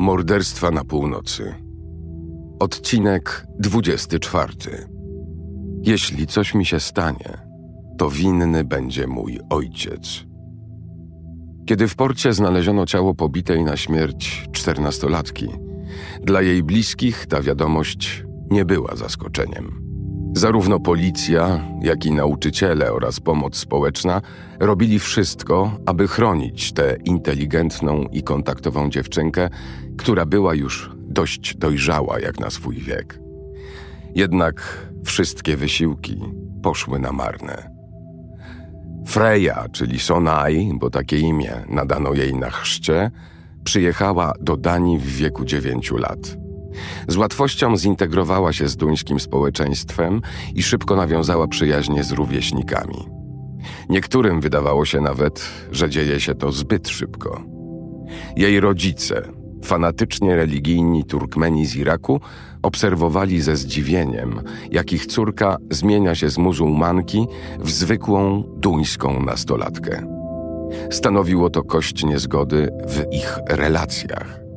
Morderstwa na północy. Odcinek 24. Jeśli coś mi się stanie, to winny będzie mój ojciec. Kiedy w porcie znaleziono ciało pobitej na śmierć czternastolatki, dla jej bliskich ta wiadomość nie była zaskoczeniem. Zarówno policja, jak i nauczyciele oraz pomoc społeczna robili wszystko, aby chronić tę inteligentną i kontaktową dziewczynkę, która była już dość dojrzała jak na swój wiek. Jednak wszystkie wysiłki poszły na marne. Freya, czyli Sonai, bo takie imię nadano jej na chrzcie, przyjechała do Danii w wieku dziewięciu lat. Z łatwością zintegrowała się z duńskim społeczeństwem i szybko nawiązała przyjaźnie z rówieśnikami. Niektórym wydawało się nawet, że dzieje się to zbyt szybko. Jej rodzice, fanatycznie religijni Turkmeni z Iraku, obserwowali ze zdziwieniem, jak ich córka zmienia się z muzułmanki w zwykłą duńską nastolatkę. Stanowiło to kość niezgody w ich relacjach.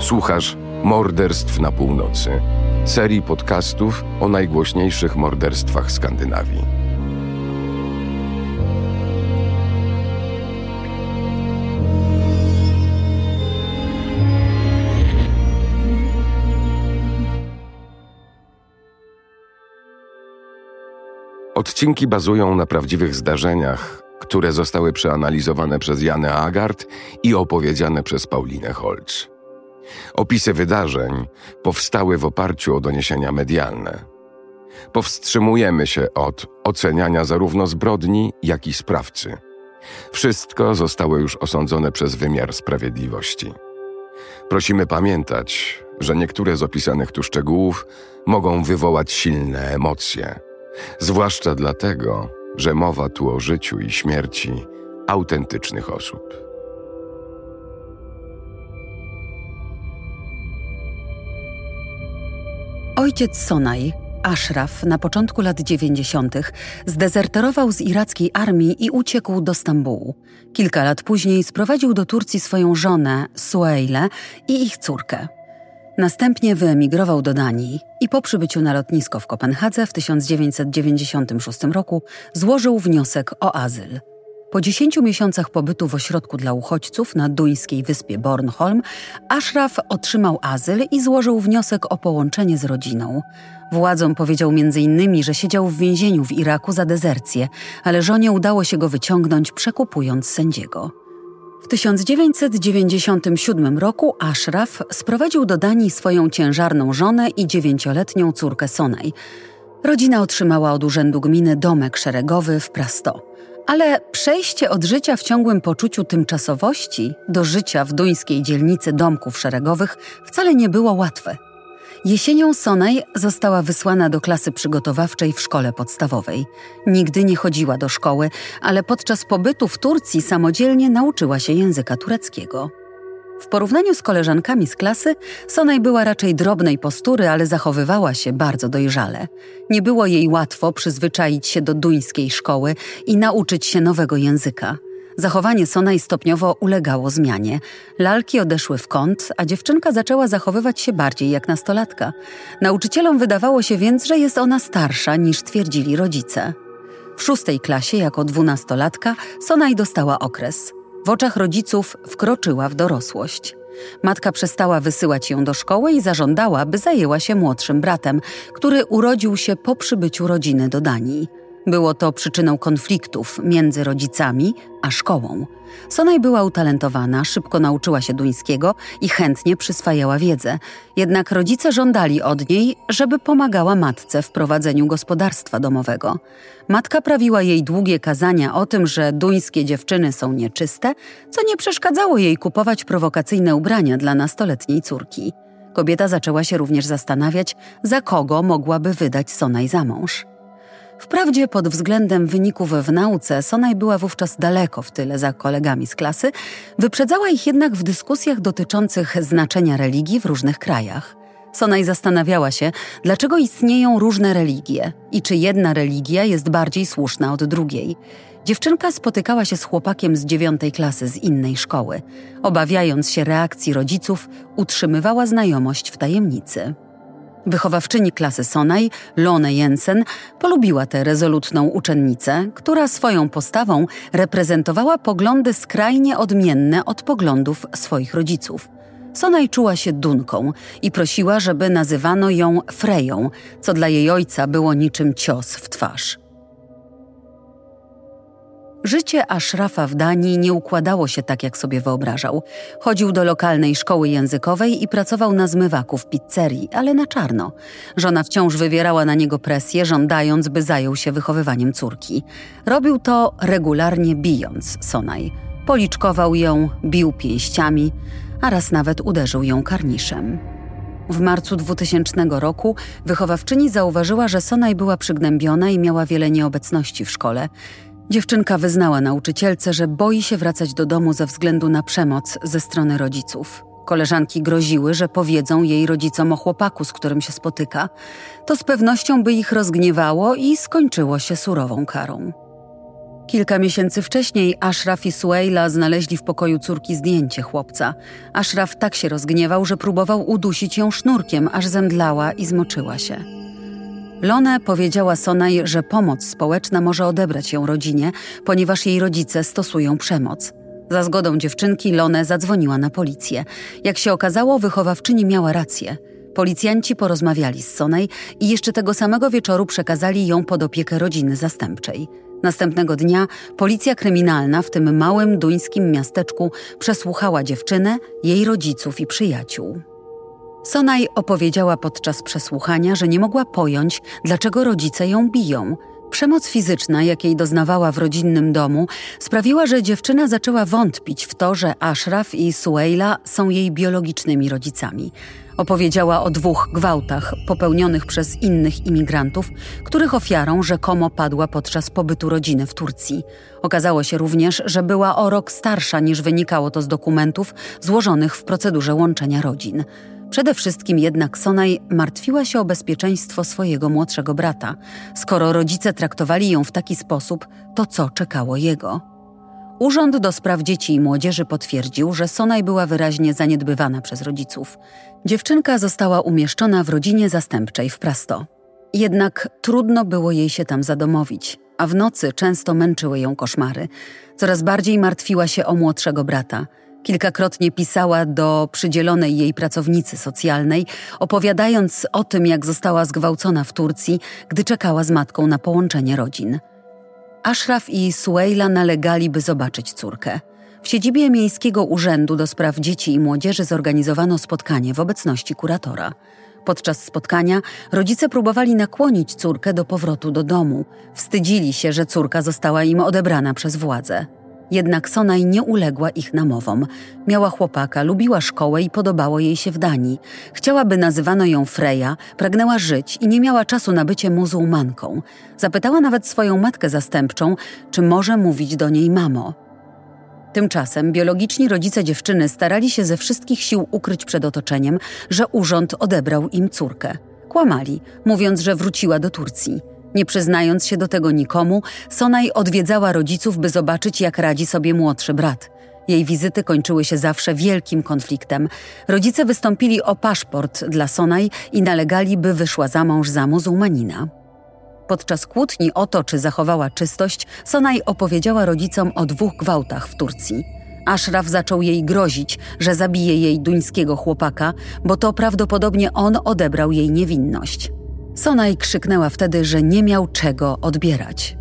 Słuchasz Morderstw na Północy, serii podcastów o najgłośniejszych morderstwach Skandynawii. Odcinki bazują na prawdziwych zdarzeniach, które zostały przeanalizowane przez Janę Agard i opowiedziane przez Paulinę Holz. Opisy wydarzeń powstały w oparciu o doniesienia medialne. Powstrzymujemy się od oceniania zarówno zbrodni, jak i sprawcy. Wszystko zostało już osądzone przez wymiar sprawiedliwości. Prosimy pamiętać, że niektóre z opisanych tu szczegółów mogą wywołać silne emocje, zwłaszcza dlatego, że mowa tu o życiu i śmierci autentycznych osób. Ojciec Sonaj, Ashraf, na początku lat 90. zdezerterował z irackiej armii i uciekł do Stambułu. Kilka lat później sprowadził do Turcji swoją żonę, Suejle, i ich córkę. Następnie wyemigrował do Danii i po przybyciu na lotnisko w Kopenhadze w 1996 roku złożył wniosek o azyl. Po dziesięciu miesiącach pobytu w ośrodku dla uchodźców na duńskiej wyspie Bornholm, Ashraf otrzymał azyl i złożył wniosek o połączenie z rodziną. Władzom powiedział m.in., że siedział w więzieniu w Iraku za dezercję, ale żonie udało się go wyciągnąć, przekupując sędziego. W 1997 roku Ashraf sprowadził do Danii swoją ciężarną żonę i dziewięcioletnią córkę Sonaj. Rodzina otrzymała od urzędu gminy domek szeregowy w Prasto. Ale przejście od życia w ciągłym poczuciu tymczasowości do życia w duńskiej dzielnicy domków szeregowych wcale nie było łatwe. Jesienią Sonaj została wysłana do klasy przygotowawczej w szkole podstawowej. Nigdy nie chodziła do szkoły, ale podczas pobytu w Turcji samodzielnie nauczyła się języka tureckiego. W porównaniu z koleżankami z klasy, Sonaj była raczej drobnej postury, ale zachowywała się bardzo dojrzale. Nie było jej łatwo przyzwyczaić się do duńskiej szkoły i nauczyć się nowego języka. Zachowanie Sonaj stopniowo ulegało zmianie. Lalki odeszły w kąt, a dziewczynka zaczęła zachowywać się bardziej jak nastolatka. Nauczycielom wydawało się więc, że jest ona starsza niż twierdzili rodzice. W szóstej klasie, jako dwunastolatka, Sonaj dostała okres – w oczach rodziców wkroczyła w dorosłość. Matka przestała wysyłać ją do szkoły i zażądała, by zajęła się młodszym bratem, który urodził się po przybyciu rodziny do Danii. Było to przyczyną konfliktów między rodzicami a szkołą. Sonaj była utalentowana, szybko nauczyła się duńskiego i chętnie przyswajała wiedzę. Jednak rodzice żądali od niej, żeby pomagała matce w prowadzeniu gospodarstwa domowego. Matka prawiła jej długie kazania o tym, że duńskie dziewczyny są nieczyste, co nie przeszkadzało jej kupować prowokacyjne ubrania dla nastoletniej córki. Kobieta zaczęła się również zastanawiać, za kogo mogłaby wydać Sonaj za mąż. Wprawdzie pod względem wyników w nauce Sonaj była wówczas daleko w tyle za kolegami z klasy, wyprzedzała ich jednak w dyskusjach dotyczących znaczenia religii w różnych krajach. Sonaj zastanawiała się, dlaczego istnieją różne religie i czy jedna religia jest bardziej słuszna od drugiej. Dziewczynka spotykała się z chłopakiem z dziewiątej klasy z innej szkoły. Obawiając się reakcji rodziców, utrzymywała znajomość w tajemnicy. Wychowawczyni klasy Sonaj, Lone Jensen, polubiła tę rezolutną uczennicę, która swoją postawą reprezentowała poglądy skrajnie odmienne od poglądów swoich rodziców. Sonaj czuła się dunką i prosiła, żeby nazywano ją Freją, co dla jej ojca było niczym cios w twarz. Życie Ashrafa w Danii nie układało się tak, jak sobie wyobrażał. Chodził do lokalnej szkoły językowej i pracował na zmywaku w pizzerii, ale na czarno. Żona wciąż wywierała na niego presję, żądając, by zajął się wychowywaniem córki. Robił to regularnie bijąc Sonaj. Policzkował ją, bił pięściami, a raz nawet uderzył ją karniszem. W marcu 2000 roku wychowawczyni zauważyła, że Sonaj była przygnębiona i miała wiele nieobecności w szkole. Dziewczynka wyznała nauczycielce, że boi się wracać do domu ze względu na przemoc ze strony rodziców. Koleżanki groziły, że powiedzą jej rodzicom o chłopaku, z którym się spotyka. To z pewnością by ich rozgniewało i skończyło się surową karą. Kilka miesięcy wcześniej Ashraf i Suejla znaleźli w pokoju córki zdjęcie chłopca. Ashraf tak się rozgniewał, że próbował udusić ją sznurkiem, aż zemdlała i zmoczyła się. Lone powiedziała Sonaj, że pomoc społeczna może odebrać ją rodzinie, ponieważ jej rodzice stosują przemoc. Za zgodą dziewczynki Lone zadzwoniła na policję. Jak się okazało, wychowawczyni miała rację. Policjanci porozmawiali z Sonej i jeszcze tego samego wieczoru przekazali ją pod opiekę rodziny zastępczej. Następnego dnia policja kryminalna w tym małym duńskim miasteczku przesłuchała dziewczynę, jej rodziców i przyjaciół. Sonaj opowiedziała podczas przesłuchania, że nie mogła pojąć, dlaczego rodzice ją biją. Przemoc fizyczna, jakiej doznawała w rodzinnym domu, sprawiła, że dziewczyna zaczęła wątpić w to, że Ashraf i Sueila są jej biologicznymi rodzicami. Opowiedziała o dwóch gwałtach popełnionych przez innych imigrantów, których ofiarą rzekomo padła podczas pobytu rodziny w Turcji. Okazało się również, że była o rok starsza niż wynikało to z dokumentów złożonych w procedurze łączenia rodzin. Przede wszystkim jednak Sonaj martwiła się o bezpieczeństwo swojego młodszego brata. Skoro rodzice traktowali ją w taki sposób, to co czekało jego? Urząd do Spraw Dzieci i Młodzieży potwierdził, że Sonaj była wyraźnie zaniedbywana przez rodziców. Dziewczynka została umieszczona w rodzinie zastępczej w Prasto. Jednak trudno było jej się tam zadomowić, a w nocy często męczyły ją koszmary. Coraz bardziej martwiła się o młodszego brata – Kilkakrotnie pisała do przydzielonej jej pracownicy socjalnej, opowiadając o tym, jak została zgwałcona w Turcji, gdy czekała z matką na połączenie rodzin. Ashraf i Suejla nalegali, by zobaczyć córkę. W siedzibie Miejskiego Urzędu do Spraw Dzieci i Młodzieży zorganizowano spotkanie w obecności kuratora. Podczas spotkania rodzice próbowali nakłonić córkę do powrotu do domu. Wstydzili się, że córka została im odebrana przez władze. Jednak Sonaj nie uległa ich namowom. Miała chłopaka, lubiła szkołę i podobało jej się w Danii. Chciałaby nazywano ją Freja, pragnęła żyć i nie miała czasu na bycie muzułmanką. Zapytała nawet swoją matkę zastępczą, czy może mówić do niej mamo. Tymczasem biologiczni rodzice dziewczyny starali się ze wszystkich sił ukryć przed otoczeniem, że urząd odebrał im córkę. Kłamali, mówiąc, że wróciła do Turcji. Nie przyznając się do tego nikomu, Sonaj odwiedzała rodziców, by zobaczyć, jak radzi sobie młodszy brat. Jej wizyty kończyły się zawsze wielkim konfliktem. Rodzice wystąpili o paszport dla Sonaj i nalegali, by wyszła za mąż za muzułmanina. Podczas kłótni o to, czy zachowała czystość, Sonaj opowiedziała rodzicom o dwóch gwałtach w Turcji. Ashraf zaczął jej grozić, że zabije jej duńskiego chłopaka, bo to prawdopodobnie on odebrał jej niewinność. Sonaj krzyknęła wtedy, że nie miał czego odbierać.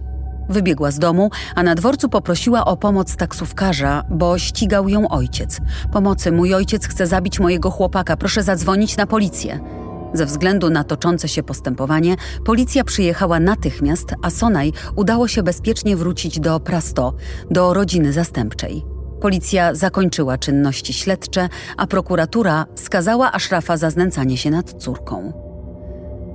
Wybiegła z domu, a na dworcu poprosiła o pomoc taksówkarza, bo ścigał ją ojciec. Pomocy, mój ojciec chce zabić mojego chłopaka, proszę zadzwonić na policję. Ze względu na toczące się postępowanie, policja przyjechała natychmiast, a Sonaj udało się bezpiecznie wrócić do Prasto, do rodziny zastępczej. Policja zakończyła czynności śledcze, a prokuratura skazała Ashrafa za znęcanie się nad córką.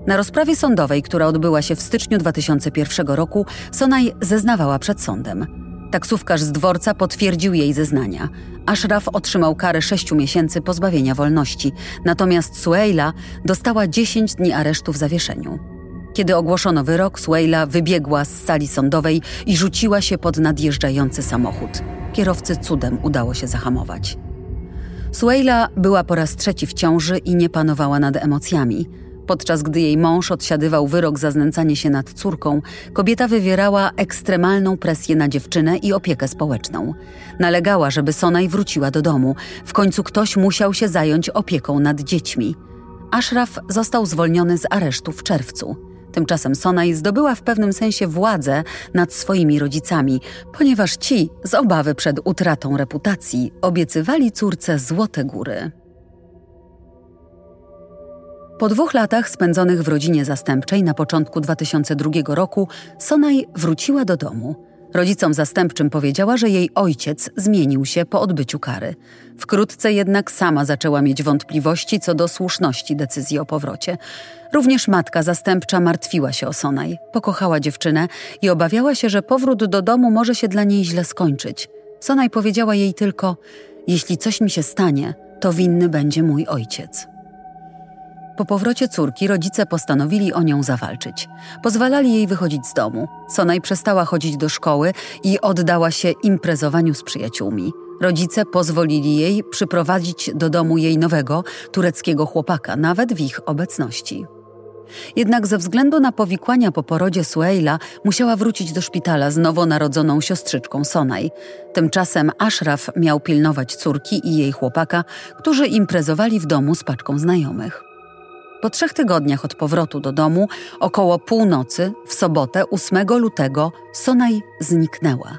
Na rozprawie sądowej, która odbyła się w styczniu 2001 roku, Sonaj zeznawała przed sądem. Taksówkarz z dworca potwierdził jej zeznania. Ashraf otrzymał karę 6 miesięcy pozbawienia wolności, natomiast Sueila dostała 10 dni aresztu w zawieszeniu. Kiedy ogłoszono wyrok, Sueila wybiegła z sali sądowej i rzuciła się pod nadjeżdżający samochód. Kierowcy cudem udało się zahamować. Sueila była po raz trzeci w ciąży i nie panowała nad emocjami. Podczas gdy jej mąż odsiadywał wyrok za znęcanie się nad córką, kobieta wywierała ekstremalną presję na dziewczynę i opiekę społeczną. Nalegała, żeby Sonaj wróciła do domu. W końcu ktoś musiał się zająć opieką nad dziećmi. Ashraf został zwolniony z aresztu w czerwcu. Tymczasem Sonaj zdobyła w pewnym sensie władzę nad swoimi rodzicami, ponieważ ci, z obawy przed utratą reputacji, obiecywali córce złote góry. Po dwóch latach spędzonych w rodzinie zastępczej na początku 2002 roku, Sonaj wróciła do domu. Rodzicom zastępczym powiedziała, że jej ojciec zmienił się po odbyciu kary. Wkrótce jednak sama zaczęła mieć wątpliwości co do słuszności decyzji o powrocie. Również matka zastępcza martwiła się o Sonaj, pokochała dziewczynę i obawiała się, że powrót do domu może się dla niej źle skończyć. Sonaj powiedziała jej tylko: Jeśli coś mi się stanie, to winny będzie mój ojciec. Po powrocie córki rodzice postanowili o nią zawalczyć. Pozwalali jej wychodzić z domu. Sonaj przestała chodzić do szkoły i oddała się imprezowaniu z przyjaciółmi. Rodzice pozwolili jej przyprowadzić do domu jej nowego, tureckiego chłopaka, nawet w ich obecności. Jednak ze względu na powikłania po porodzie Sueila musiała wrócić do szpitala z nowonarodzoną siostrzyczką Sonaj. Tymczasem Ashraf miał pilnować córki i jej chłopaka, którzy imprezowali w domu z paczką znajomych. Po trzech tygodniach od powrotu do domu, około północy, w sobotę 8 lutego, Sonaj zniknęła.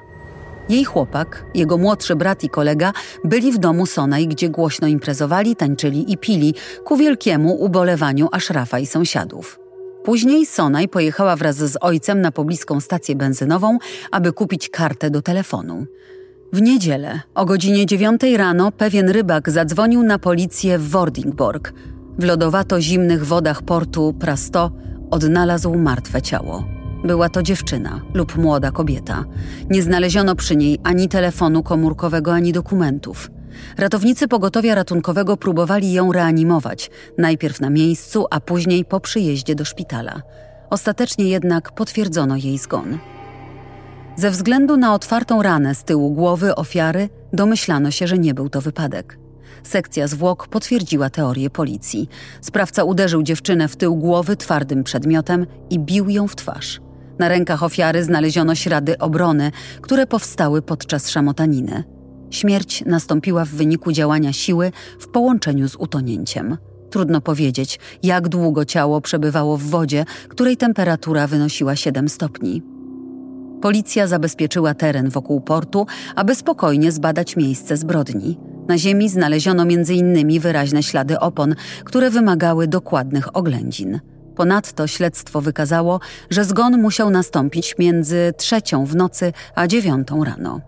Jej chłopak, jego młodszy brat i kolega byli w domu Sonaj, gdzie głośno imprezowali, tańczyli i pili, ku wielkiemu ubolewaniu Ashrafa i sąsiadów. Później Sonaj pojechała wraz z ojcem na pobliską stację benzynową, aby kupić kartę do telefonu. W niedzielę o godzinie 9 rano pewien rybak zadzwonił na policję w Wordingborg – w lodowato-zimnych wodach portu Prasto odnalazł martwe ciało. Była to dziewczyna lub młoda kobieta. Nie znaleziono przy niej ani telefonu komórkowego, ani dokumentów. Ratownicy pogotowia ratunkowego próbowali ją reanimować, najpierw na miejscu, a później po przyjeździe do szpitala. Ostatecznie jednak potwierdzono jej zgon. Ze względu na otwartą ranę z tyłu głowy ofiary domyślano się, że nie był to wypadek. Sekcja zwłok potwierdziła teorię policji. Sprawca uderzył dziewczynę w tył głowy twardym przedmiotem i bił ją w twarz. Na rękach ofiary znaleziono ślady obrony, które powstały podczas szamotaniny. Śmierć nastąpiła w wyniku działania siły w połączeniu z utonięciem. Trudno powiedzieć, jak długo ciało przebywało w wodzie, której temperatura wynosiła 7 stopni. Policja zabezpieczyła teren wokół portu, aby spokojnie zbadać miejsce zbrodni. Na ziemi znaleziono m.in. wyraźne ślady opon, które wymagały dokładnych oględzin. Ponadto śledztwo wykazało, że zgon musiał nastąpić między trzecią w nocy a dziewiątą rano.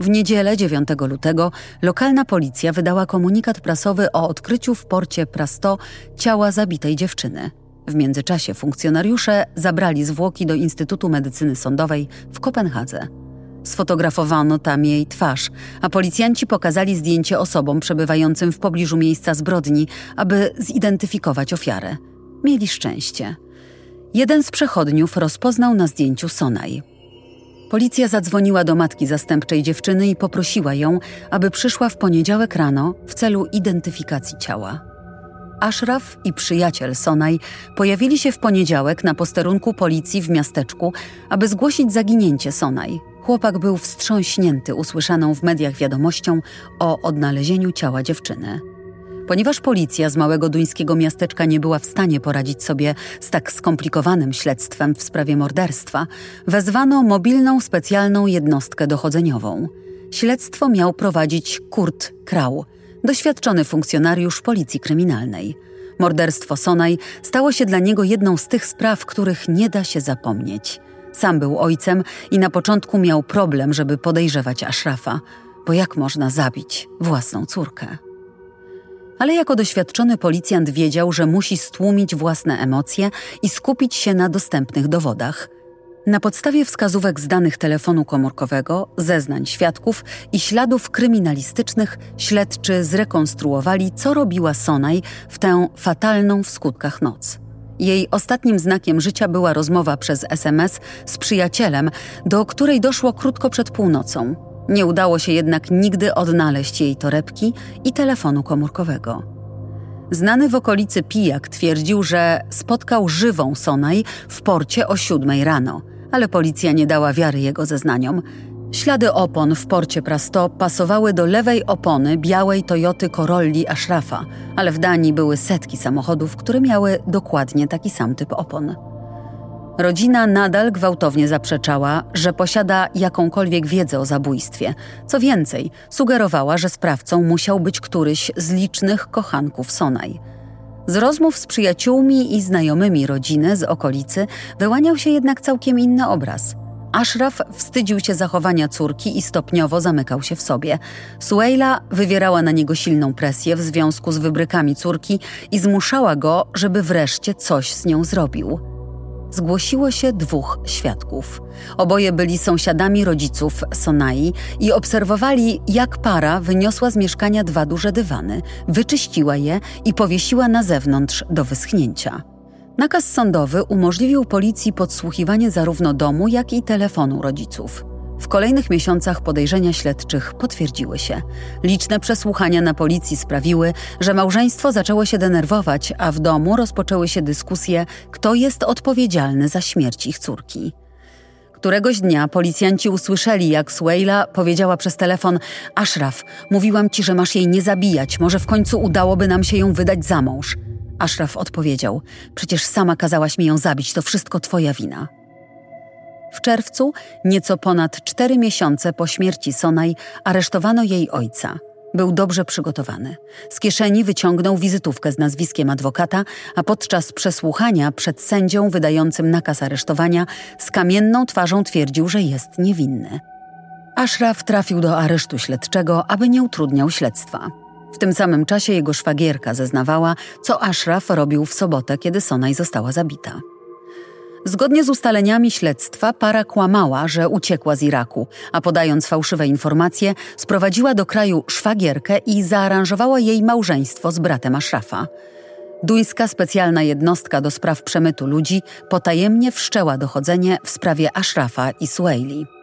W niedzielę 9 lutego lokalna policja wydała komunikat prasowy o odkryciu w porcie Prasto ciała zabitej dziewczyny. W międzyczasie funkcjonariusze zabrali zwłoki do Instytutu Medycyny Sądowej w Kopenhadze. Sfotografowano tam jej twarz, a policjanci pokazali zdjęcie osobom przebywającym w pobliżu miejsca zbrodni, aby zidentyfikować ofiarę. Mieli szczęście. Jeden z przechodniów rozpoznał na zdjęciu Sonaj. Policja zadzwoniła do matki zastępczej dziewczyny i poprosiła ją, aby przyszła w poniedziałek rano w celu identyfikacji ciała. Ashraf i przyjaciel Sonaj pojawili się w poniedziałek na posterunku policji w miasteczku, aby zgłosić zaginięcie Sonaj, Chłopak był wstrząśnięty usłyszaną w mediach wiadomością o odnalezieniu ciała dziewczyny. Ponieważ policja z małego duńskiego miasteczka nie była w stanie poradzić sobie z tak skomplikowanym śledztwem w sprawie morderstwa, wezwano mobilną specjalną jednostkę dochodzeniową. Śledztwo miał prowadzić Kurt Krau, doświadczony funkcjonariusz policji kryminalnej. Morderstwo Sonaj stało się dla niego jedną z tych spraw, których nie da się zapomnieć – sam był ojcem i na początku miał problem, żeby podejrzewać Ashrafa, bo jak można zabić własną córkę? Ale jako doświadczony policjant wiedział, że musi stłumić własne emocje i skupić się na dostępnych dowodach. Na podstawie wskazówek z danych telefonu komórkowego, zeznań świadków i śladów kryminalistycznych śledczy zrekonstruowali, co robiła Sonaj w tę fatalną w skutkach noc. Jej ostatnim znakiem życia była rozmowa przez SMS z przyjacielem, do której doszło krótko przed północą. Nie udało się jednak nigdy odnaleźć jej torebki i telefonu komórkowego. Znany w okolicy pijak twierdził, że spotkał żywą Sonaj w porcie o siódmej rano, ale policja nie dała wiary jego zeznaniom. Ślady opon w porcie Prasto pasowały do lewej opony białej Toyoty Corolli Ashrafa, ale w Danii były setki samochodów, które miały dokładnie taki sam typ opon. Rodzina nadal gwałtownie zaprzeczała, że posiada jakąkolwiek wiedzę o zabójstwie. Co więcej, sugerowała, że sprawcą musiał być któryś z licznych kochanków Sonaj. Z rozmów z przyjaciółmi i znajomymi rodziny z okolicy wyłaniał się jednak całkiem inny obraz – Ashraf wstydził się zachowania córki i stopniowo zamykał się w sobie. Suejla wywierała na niego silną presję w związku z wybrykami córki i zmuszała go, żeby wreszcie coś z nią zrobił. Zgłosiło się dwóch świadków. Oboje byli sąsiadami rodziców Sonai i obserwowali, jak para wyniosła z mieszkania dwa duże dywany, wyczyściła je i powiesiła na zewnątrz do wyschnięcia. Nakaz sądowy umożliwił policji podsłuchiwanie zarówno domu, jak i telefonu rodziców. W kolejnych miesiącach podejrzenia śledczych potwierdziły się. Liczne przesłuchania na policji sprawiły, że małżeństwo zaczęło się denerwować, a w domu rozpoczęły się dyskusje, kto jest odpowiedzialny za śmierć ich córki. Któregoś dnia policjanci usłyszeli, jak Swayla powiedziała przez telefon: Ashraf, mówiłam ci, że masz jej nie zabijać, może w końcu udałoby nam się ją wydać za mąż. Ashraf odpowiedział: Przecież sama kazałaś mi ją zabić, to wszystko twoja wina. W czerwcu, nieco ponad cztery miesiące po śmierci Sonaj, aresztowano jej ojca. Był dobrze przygotowany. Z kieszeni wyciągnął wizytówkę z nazwiskiem adwokata, a podczas przesłuchania przed sędzią wydającym nakaz aresztowania z kamienną twarzą twierdził, że jest niewinny. Ashraf trafił do aresztu śledczego, aby nie utrudniał śledztwa. W tym samym czasie jego szwagierka zeznawała, co Ashraf robił w sobotę, kiedy Sonaj została zabita. Zgodnie z ustaleniami śledztwa, para kłamała, że uciekła z Iraku, a podając fałszywe informacje, sprowadziła do kraju szwagierkę i zaaranżowała jej małżeństwo z bratem Ashrafa. Duńska specjalna jednostka do spraw przemytu ludzi potajemnie wszczęła dochodzenie w sprawie Ashrafa i Sueli.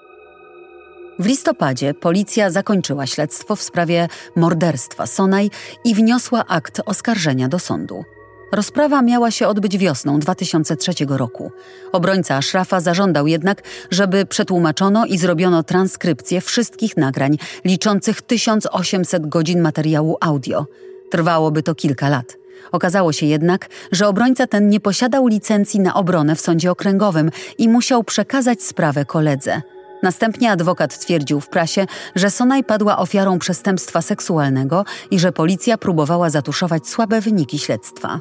W listopadzie policja zakończyła śledztwo w sprawie morderstwa Sonaj i wniosła akt oskarżenia do sądu. Rozprawa miała się odbyć wiosną 2003 roku. Obrońca Ashrafa zażądał jednak, żeby przetłumaczono i zrobiono transkrypcję wszystkich nagrań liczących 1800 godzin materiału audio. Trwałoby to kilka lat. Okazało się jednak, że obrońca ten nie posiadał licencji na obronę w sądzie okręgowym i musiał przekazać sprawę koledze. Następnie adwokat twierdził w prasie, że Sonaj padła ofiarą przestępstwa seksualnego i że policja próbowała zatuszować słabe wyniki śledztwa.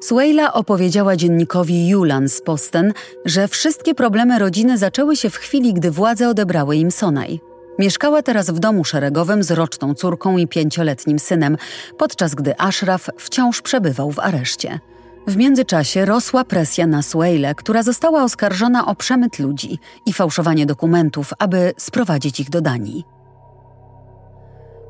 Suela opowiedziała dziennikowi Julans Posten, że wszystkie problemy rodziny zaczęły się w chwili, gdy władze odebrały im Sonaj. Mieszkała teraz w domu szeregowym z roczną córką i pięcioletnim synem, podczas gdy Ashraf wciąż przebywał w areszcie. W międzyczasie rosła presja na Swale, która została oskarżona o przemyt ludzi i fałszowanie dokumentów, aby sprowadzić ich do Danii.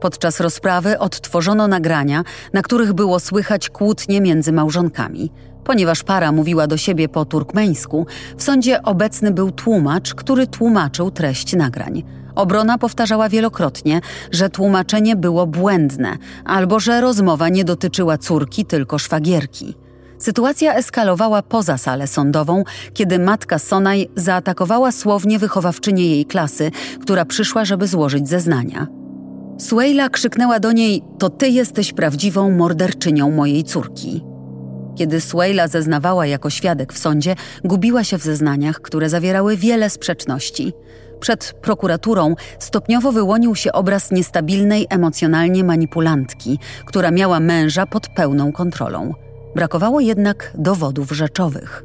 Podczas rozprawy odtworzono nagrania, na których było słychać kłótnie między małżonkami. Ponieważ para mówiła do siebie po turkmeńsku, w sądzie obecny był tłumacz, który tłumaczył treść nagrań. Obrona powtarzała wielokrotnie, że tłumaczenie było błędne albo że rozmowa nie dotyczyła córki, tylko szwagierki. Sytuacja eskalowała poza salę sądową, kiedy matka Sonaj zaatakowała słownie wychowawczynię jej klasy, która przyszła, żeby złożyć zeznania. Suela krzyknęła do niej: To ty jesteś prawdziwą morderczynią mojej córki. Kiedy Suela zeznawała jako świadek w sądzie, gubiła się w zeznaniach, które zawierały wiele sprzeczności. Przed prokuraturą stopniowo wyłonił się obraz niestabilnej emocjonalnie manipulantki, która miała męża pod pełną kontrolą. Brakowało jednak dowodów rzeczowych.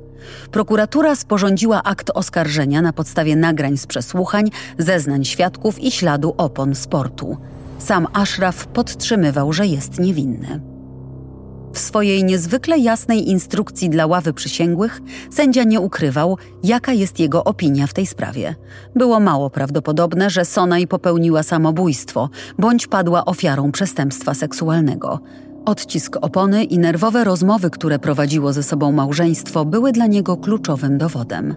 Prokuratura sporządziła akt oskarżenia na podstawie nagrań z przesłuchań, zeznań świadków i śladu opon sportu. Sam Ashraf podtrzymywał, że jest niewinny. W swojej niezwykle jasnej instrukcji dla ławy przysięgłych sędzia nie ukrywał, jaka jest jego opinia w tej sprawie. Było mało prawdopodobne, że Sonaj popełniła samobójstwo bądź padła ofiarą przestępstwa seksualnego. Odcisk opony i nerwowe rozmowy, które prowadziło ze sobą małżeństwo, były dla niego kluczowym dowodem.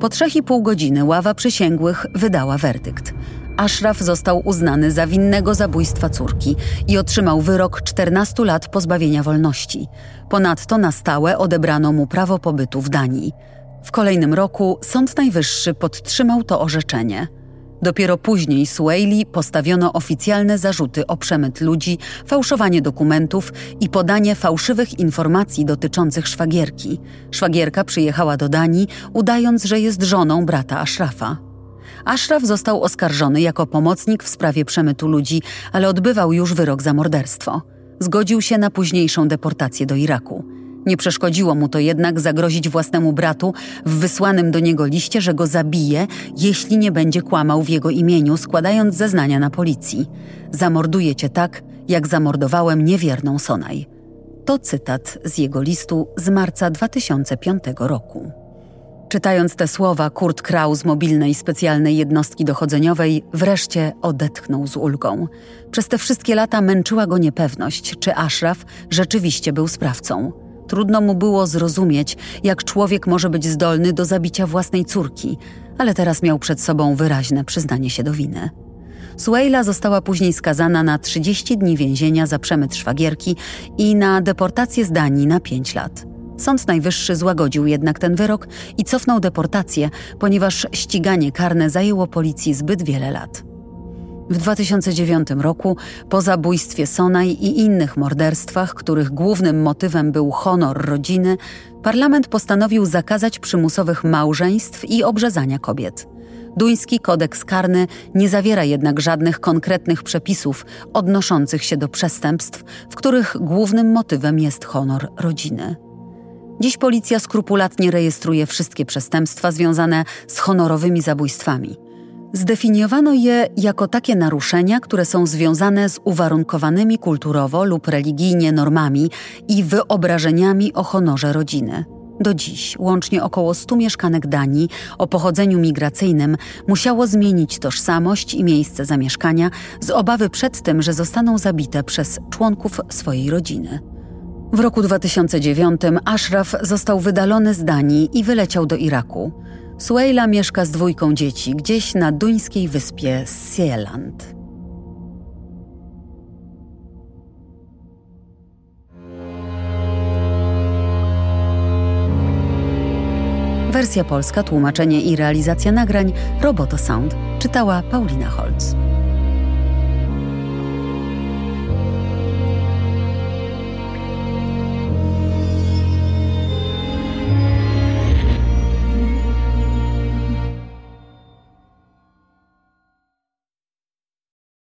Po trzech i pół godziny ława przysięgłych wydała werdykt. Ashraf został uznany za winnego zabójstwa córki i otrzymał wyrok 14 lat pozbawienia wolności. Ponadto na stałe odebrano mu prawo pobytu w Danii. W kolejnym roku Sąd Najwyższy podtrzymał to orzeczenie. Dopiero później Sueli postawiono oficjalne zarzuty o przemyt ludzi, fałszowanie dokumentów i podanie fałszywych informacji dotyczących szwagierki. Szwagierka przyjechała do Danii, udając, że jest żoną brata Ashrafa. Ashraf został oskarżony jako pomocnik w sprawie przemytu ludzi, ale odbywał już wyrok za morderstwo. Zgodził się na późniejszą deportację do Iraku. Nie przeszkodziło mu to jednak zagrozić własnemu bratu w wysłanym do niego liście, że go zabije, jeśli nie będzie kłamał w jego imieniu, składając zeznania na policji. Zamorduję cię tak, jak zamordowałem niewierną Sonaj. To cytat z jego listu z marca 2005 roku. Czytając te słowa, Kurt Krau z mobilnej specjalnej jednostki dochodzeniowej wreszcie odetchnął z ulgą. Przez te wszystkie lata męczyła go niepewność, czy Ashraf rzeczywiście był sprawcą. Trudno mu było zrozumieć, jak człowiek może być zdolny do zabicia własnej córki, ale teraz miał przed sobą wyraźne przyznanie się do winy. Suela została później skazana na 30 dni więzienia za przemyt szwagierki i na deportację z Danii na 5 lat. Sąd Najwyższy złagodził jednak ten wyrok i cofnął deportację, ponieważ ściganie karne zajęło policji zbyt wiele lat. W 2009 roku, po zabójstwie Sonaj i innych morderstwach, których głównym motywem był honor rodziny, parlament postanowił zakazać przymusowych małżeństw i obrzezania kobiet. Duński kodeks karny nie zawiera jednak żadnych konkretnych przepisów odnoszących się do przestępstw, w których głównym motywem jest honor rodziny. Dziś policja skrupulatnie rejestruje wszystkie przestępstwa związane z honorowymi zabójstwami. Zdefiniowano je jako takie naruszenia, które są związane z uwarunkowanymi kulturowo lub religijnie normami i wyobrażeniami o honorze rodziny. Do dziś łącznie około 100 mieszkanek Danii o pochodzeniu migracyjnym musiało zmienić tożsamość i miejsce zamieszkania z obawy przed tym, że zostaną zabite przez członków swojej rodziny. W roku 2009 Ashraf został wydalony z Danii i wyleciał do Iraku. Suela mieszka z dwójką dzieci gdzieś na duńskiej wyspie Seeland. Wersja polska, tłumaczenie i realizacja nagrań Roboto Sound czytała Paulina Holz.